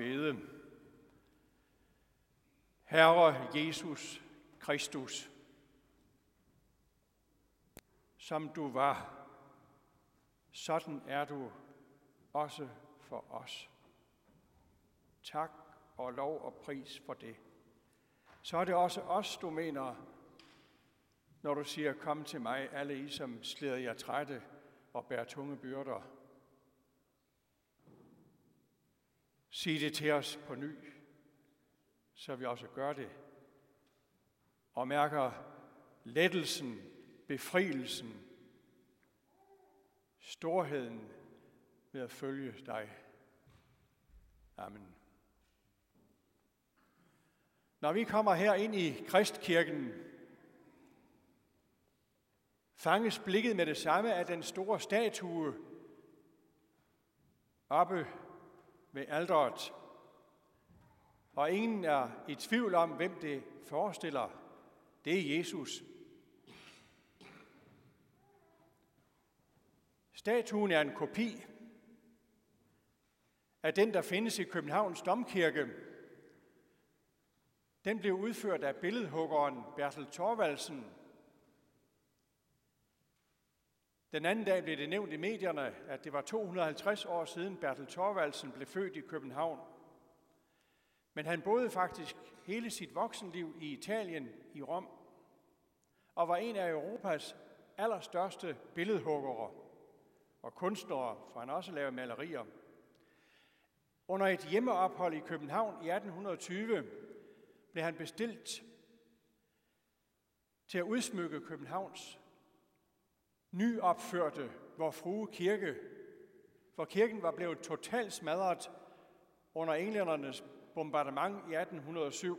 bede. Herre Jesus Kristus, som du var, sådan er du også for os. Tak og lov og pris for det. Så er det også os, du mener, når du siger, kom til mig, alle I, som slider jer trætte og bærer tunge byrder. Sig det til os på ny, så vi også gør det. Og mærker lettelsen, befrielsen, storheden ved at følge dig. Amen. Når vi kommer her ind i Kristkirken, fanges blikket med det samme af den store statue oppe ved alderet. Og ingen er i tvivl om, hvem det forestiller. Det er Jesus. Statuen er en kopi af den, der findes i Københavns Domkirke. Den blev udført af billedhuggeren Bertel Thorvaldsen. Den anden dag blev det nævnt i medierne, at det var 250 år siden Bertel Thorvaldsen blev født i København. Men han boede faktisk hele sit voksenliv i Italien, i Rom, og var en af Europas allerstørste billedhuggere og kunstnere, for han også lavede malerier. Under et hjemmeophold i København i 1820 blev han bestilt til at udsmykke Københavns nyopførte Vor Frue Kirke, for kirken var blevet totalt smadret under englændernes bombardement i 1807.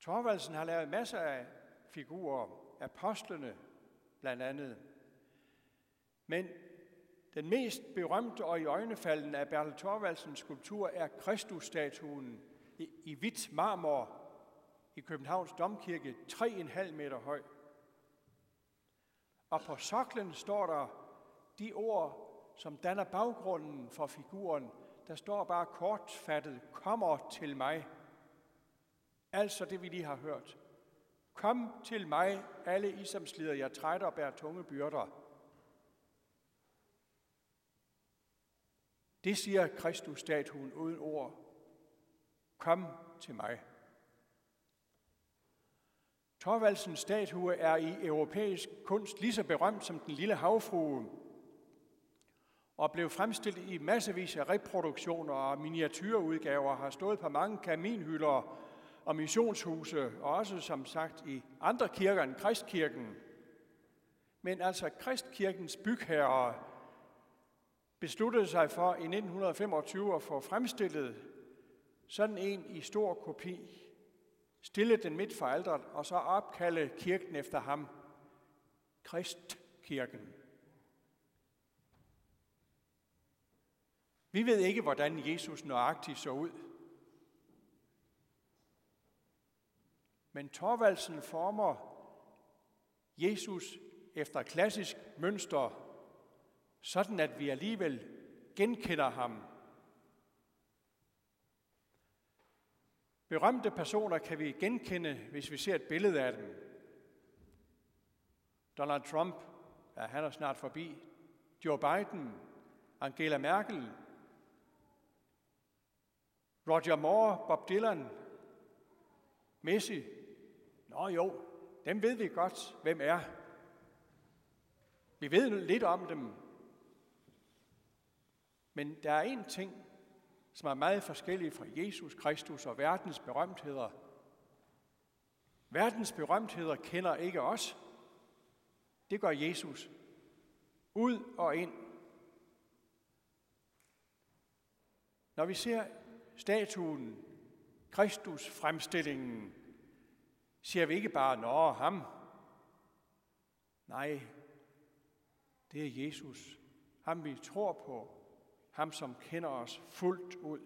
Torvaldsen har lavet masser af figurer, apostlene blandt andet. Men den mest berømte og i øjnefaldende af Bertel Thorvaldsens skulptur er Kristusstatuen i, i hvidt marmor i Københavns Domkirke, 3,5 meter høj. Og på soklen står der de ord, som danner baggrunden for figuren. Der står bare kortfattet, kommer til mig. Altså det, vi lige har hørt. Kom til mig, alle I, som slider jer trætte og bærer tunge byrder. Det siger Kristus-statuen uden ord. Kom til mig. Torvaldsens statue er i europæisk kunst lige så berømt som den lille havfrue, og blev fremstillet i massevis af reproduktioner og miniatyrudgaver, har stået på mange kaminhylder og missionshuse, og også som sagt i andre kirker end Kristkirken. Men altså Kristkirkens bygherrer besluttede sig for i 1925 at få fremstillet sådan en i stor kopi stille den midt for alderen, og så opkalde kirken efter ham, Kristkirken. Vi ved ikke, hvordan Jesus nøjagtigt så ud. Men Torvaldsen former Jesus efter klassisk mønster, sådan at vi alligevel genkender ham Berømte personer kan vi genkende, hvis vi ser et billede af dem. Donald Trump, ja, han er snart forbi. Joe Biden, Angela Merkel, Roger Moore, Bob Dylan, Messi. Nå jo, dem ved vi godt, hvem er. Vi ved lidt om dem. Men der er en ting, som er meget forskellige fra Jesus Kristus og verdens berømtheder. Verdens berømtheder kender ikke os. Det gør Jesus. Ud og ind. Når vi ser statuen, Kristus fremstillingen, siger vi ikke bare, nå, ham. Nej, det er Jesus. Ham vi tror på, ham som kender os fuldt ud.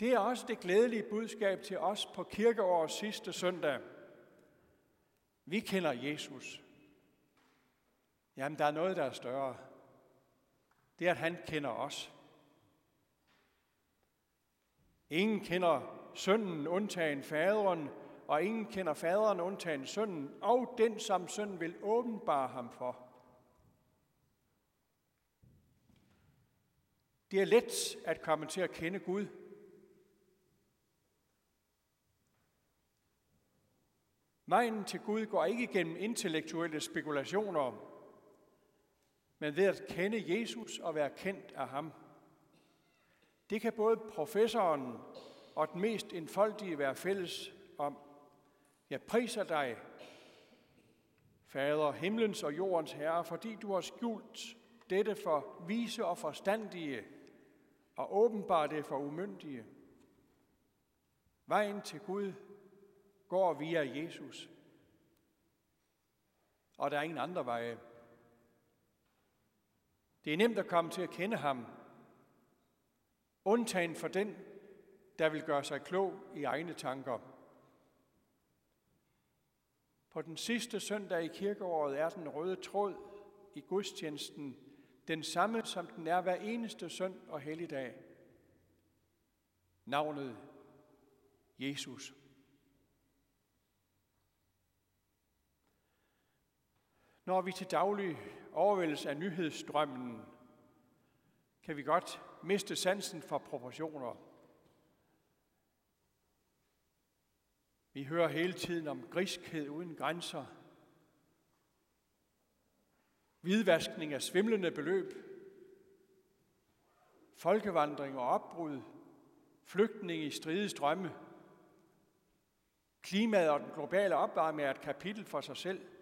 Det er også det glædelige budskab til os på kirkeårets sidste søndag. Vi kender Jesus. Jamen, der er noget, der er større. det er, at han kender os. Ingen kender sønnen undtagen faderen, og ingen kender faderen undtagen sønnen, og den, som sønnen vil åbenbare ham for. Det er let at komme til at kende Gud. Vejen til Gud går ikke gennem intellektuelle spekulationer, men ved at kende Jesus og være kendt af ham. Det kan både professoren og den mest enfoldige være fælles om. Jeg priser dig, Fader, himlens og jordens herre, fordi du har skjult dette for vise og forstandige og åbenbart det for umyndige. Vejen til Gud går via Jesus. Og der er ingen andre veje. Det er nemt at komme til at kende ham, undtagen for den, der vil gøre sig klog i egne tanker. På den sidste søndag i kirkeåret er den røde tråd i gudstjenesten den samme, som den er hver eneste sønd og helligdag. Navnet Jesus. Når vi til daglig overvældes af nyhedsstrømmen, kan vi godt miste sansen for proportioner. Vi hører hele tiden om griskhed uden grænser, hvidvaskning af svimlende beløb, folkevandring og opbrud, flygtning i stride strømme, klimaet og den globale opvarmning er et kapitel for sig selv –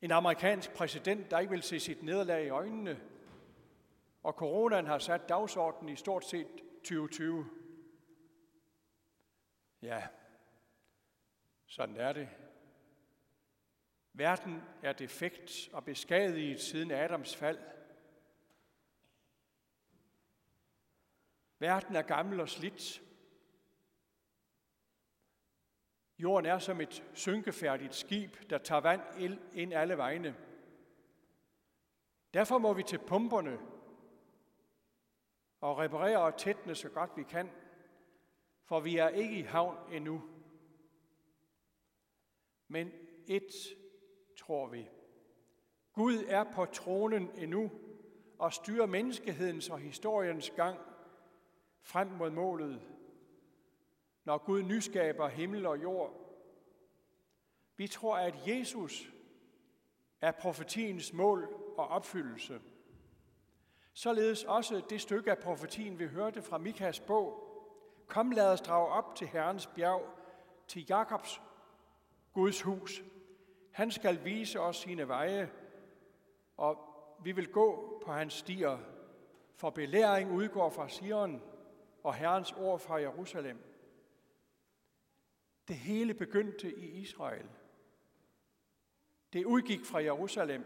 en amerikansk præsident, der ikke vil se sit nederlag i øjnene. Og coronaen har sat dagsordenen i stort set 2020. Ja, sådan er det. Verden er defekt og beskadiget siden Adams fald. Verden er gammel og slidt. Jorden er som et synkefærdigt skib, der tager vand ind alle vegne. Derfor må vi til pumperne og reparere og tætne så godt vi kan, for vi er ikke i havn endnu. Men et tror vi. Gud er på tronen endnu og styrer menneskehedens og historiens gang frem mod målet, når Gud nyskaber himmel og jord. Vi tror, at Jesus er profetiens mål og opfyldelse. Således også det stykke af profetien, vi hørte fra Mikas bog. Kom, lad os drage op til Herrens bjerg, til Jakobs Guds hus. Han skal vise os sine veje, og vi vil gå på hans stier, for belæring udgår fra Sion, og Herrens ord fra Jerusalem. Det hele begyndte i Israel. Det udgik fra Jerusalem.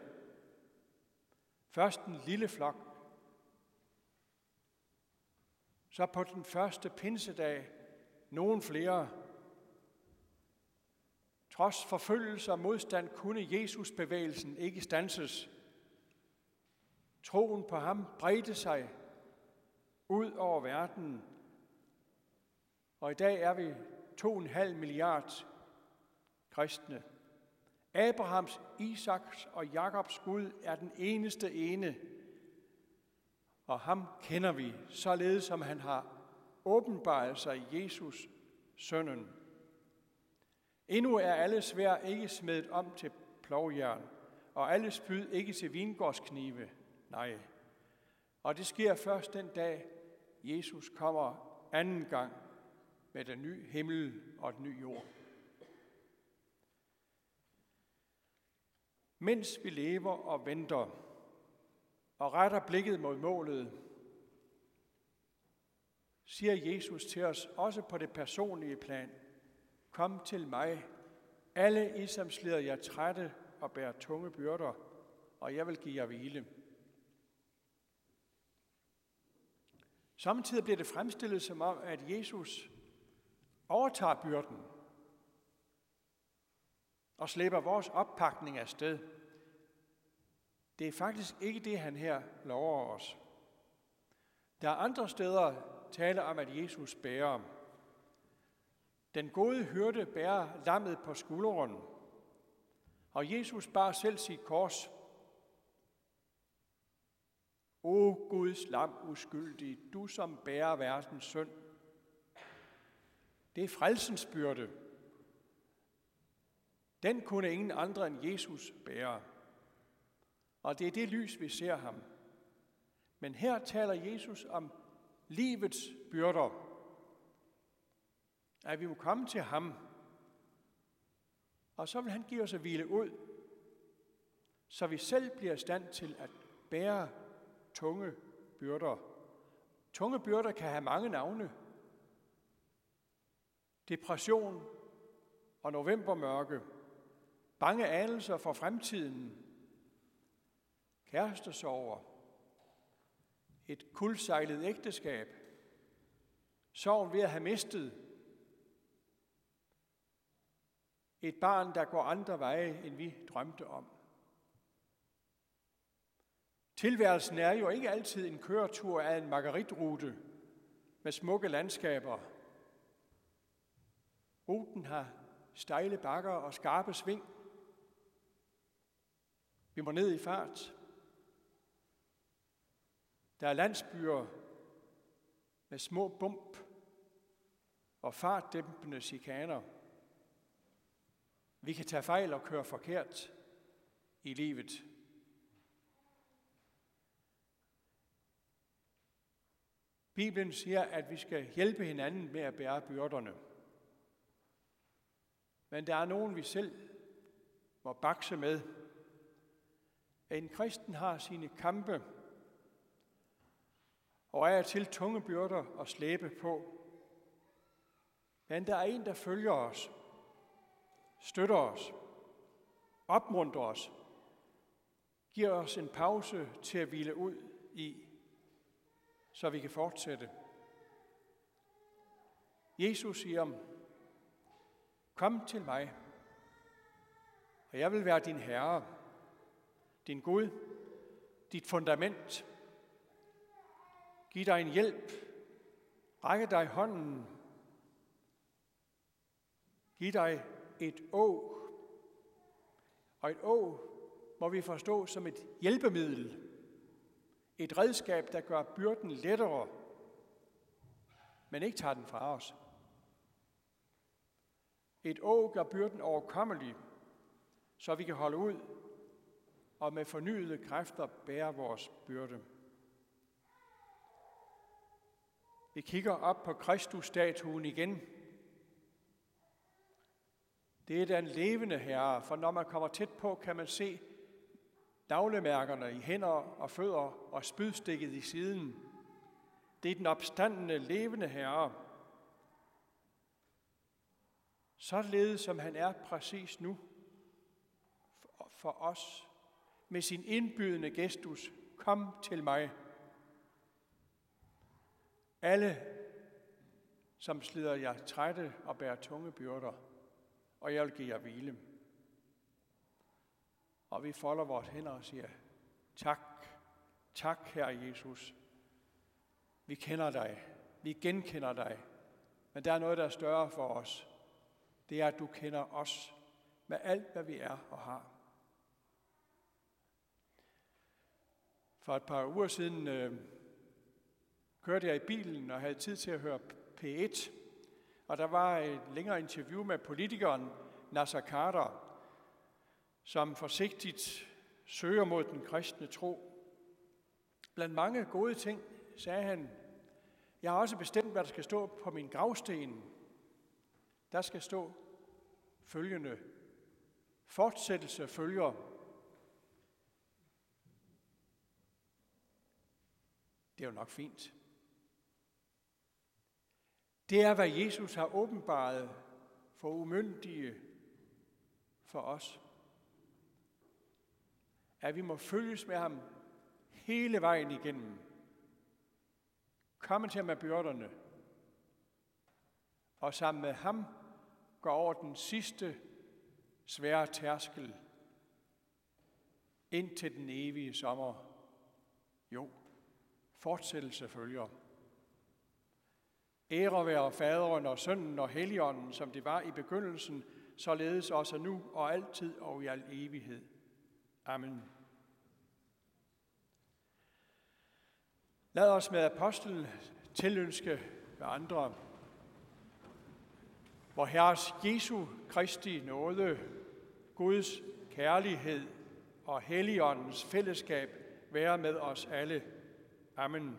Først en lille flok. Så på den første pinsedag nogen flere. Trods forfølgelse og modstand kunne Jesus-bevægelsen ikke stanses. Troen på ham bredte sig ud over verden. Og i dag er vi 2,5 milliard kristne. Abrahams, Isaks og Jakobs Gud er den eneste ene, og ham kender vi, således som han har åbenbaret sig i Jesus, sønnen. Endnu er alle svær ikke smedet om til plovjern, og alle spyd ikke til vingårdsknive. Nej. Og det sker først den dag, Jesus kommer anden gang med den nye himmel og den nye jord. Mens vi lever og venter og retter blikket mod målet, siger Jesus til os også på det personlige plan, kom til mig, alle I som slider jer trætte og bærer tunge byrder, og jeg vil give jer hvile. Samtidig bliver det fremstillet som om, at Jesus overtager byrden og slipper vores oppakning af sted. Det er faktisk ikke det, han her lover os. Der er andre steder tale om, at Jesus bærer. Den gode hyrde bærer lammet på skulderen, og Jesus bar selv sit kors. O Guds lam uskyldig, du som bærer verdens synd. Det er frelsens byrde. Den kunne ingen andre end Jesus bære. Og det er det lys, vi ser ham. Men her taler Jesus om livets byrder. At vi må komme til ham, og så vil han give os at hvile ud, så vi selv bliver i stand til at bære tunge byrder. Tunge byrder kan have mange navne. Depression og novembermørke, bange anelser for fremtiden, kærestesover, et kuldsejlet ægteskab, sorgen ved at have mistet, et barn, der går andre veje, end vi drømte om. Tilværelsen er jo ikke altid en køretur af en margaritrute med smukke landskaber. Ruten har stejle bakker og skarpe sving. Vi må ned i fart. Der er landsbyer med små bump og fartdæmpende chikaner. Vi kan tage fejl og køre forkert i livet. Bibelen siger, at vi skal hjælpe hinanden med at bære byrderne. Men der er nogen, vi selv må bakse med. En kristen har sine kampe og er til tunge byrder at slæbe på. Men der er en, der følger os, støtter os, opmuntrer os, giver os en pause til at hvile ud i, så vi kan fortsætte. Jesus siger, kom til mig, og jeg vil være din Herre, din Gud, dit fundament, Giv dig en hjælp. Række dig hånden. Giv dig et å. Og et å må vi forstå som et hjælpemiddel. Et redskab, der gør byrden lettere, men ikke tager den fra os. Et å gør byrden overkommelig, så vi kan holde ud og med fornyede kræfter bære vores byrde. Vi kigger op på Kristusstatuen igen. Det er den levende herre, for når man kommer tæt på, kan man se navlemærkerne i hænder og fødder og spydstikket i siden. Det er den opstandende levende herre. Således som han er præcis nu for os, med sin indbydende gestus, kom til mig. Alle, som slider jer trætte og bærer tunge byrder, og jeg vil give jer hvile. Og vi folder vores hænder og siger, tak, tak, Herre Jesus. Vi kender dig, vi genkender dig, men der er noget, der er større for os. Det er, at du kender os med alt, hvad vi er og har. For et par uger siden øh, kørte jeg i bilen og havde tid til at høre P1, og der var et længere interview med politikeren Nasser Carter, som forsigtigt søger mod den kristne tro. Blandt mange gode ting sagde han, jeg har også bestemt, hvad der skal stå på min gravsten. Der skal stå følgende. Fortsættelse følger. Det er jo nok fint. Det er, hvad Jesus har åbenbaret for umyndige for os. At vi må følges med ham hele vejen igennem. Komme til med byrderne. Og sammen med ham går over den sidste svære tærskel ind til den evige sommer. Jo, fortsættelse følger. Ære være faderen og sønnen og helligånden, som det var i begyndelsen, således også nu og altid og i al evighed. Amen. Lad os med apostel tilønske med andre. Hvor Herres Jesu Kristi nåde, Guds kærlighed og Helligåndens fællesskab være med os alle. Amen.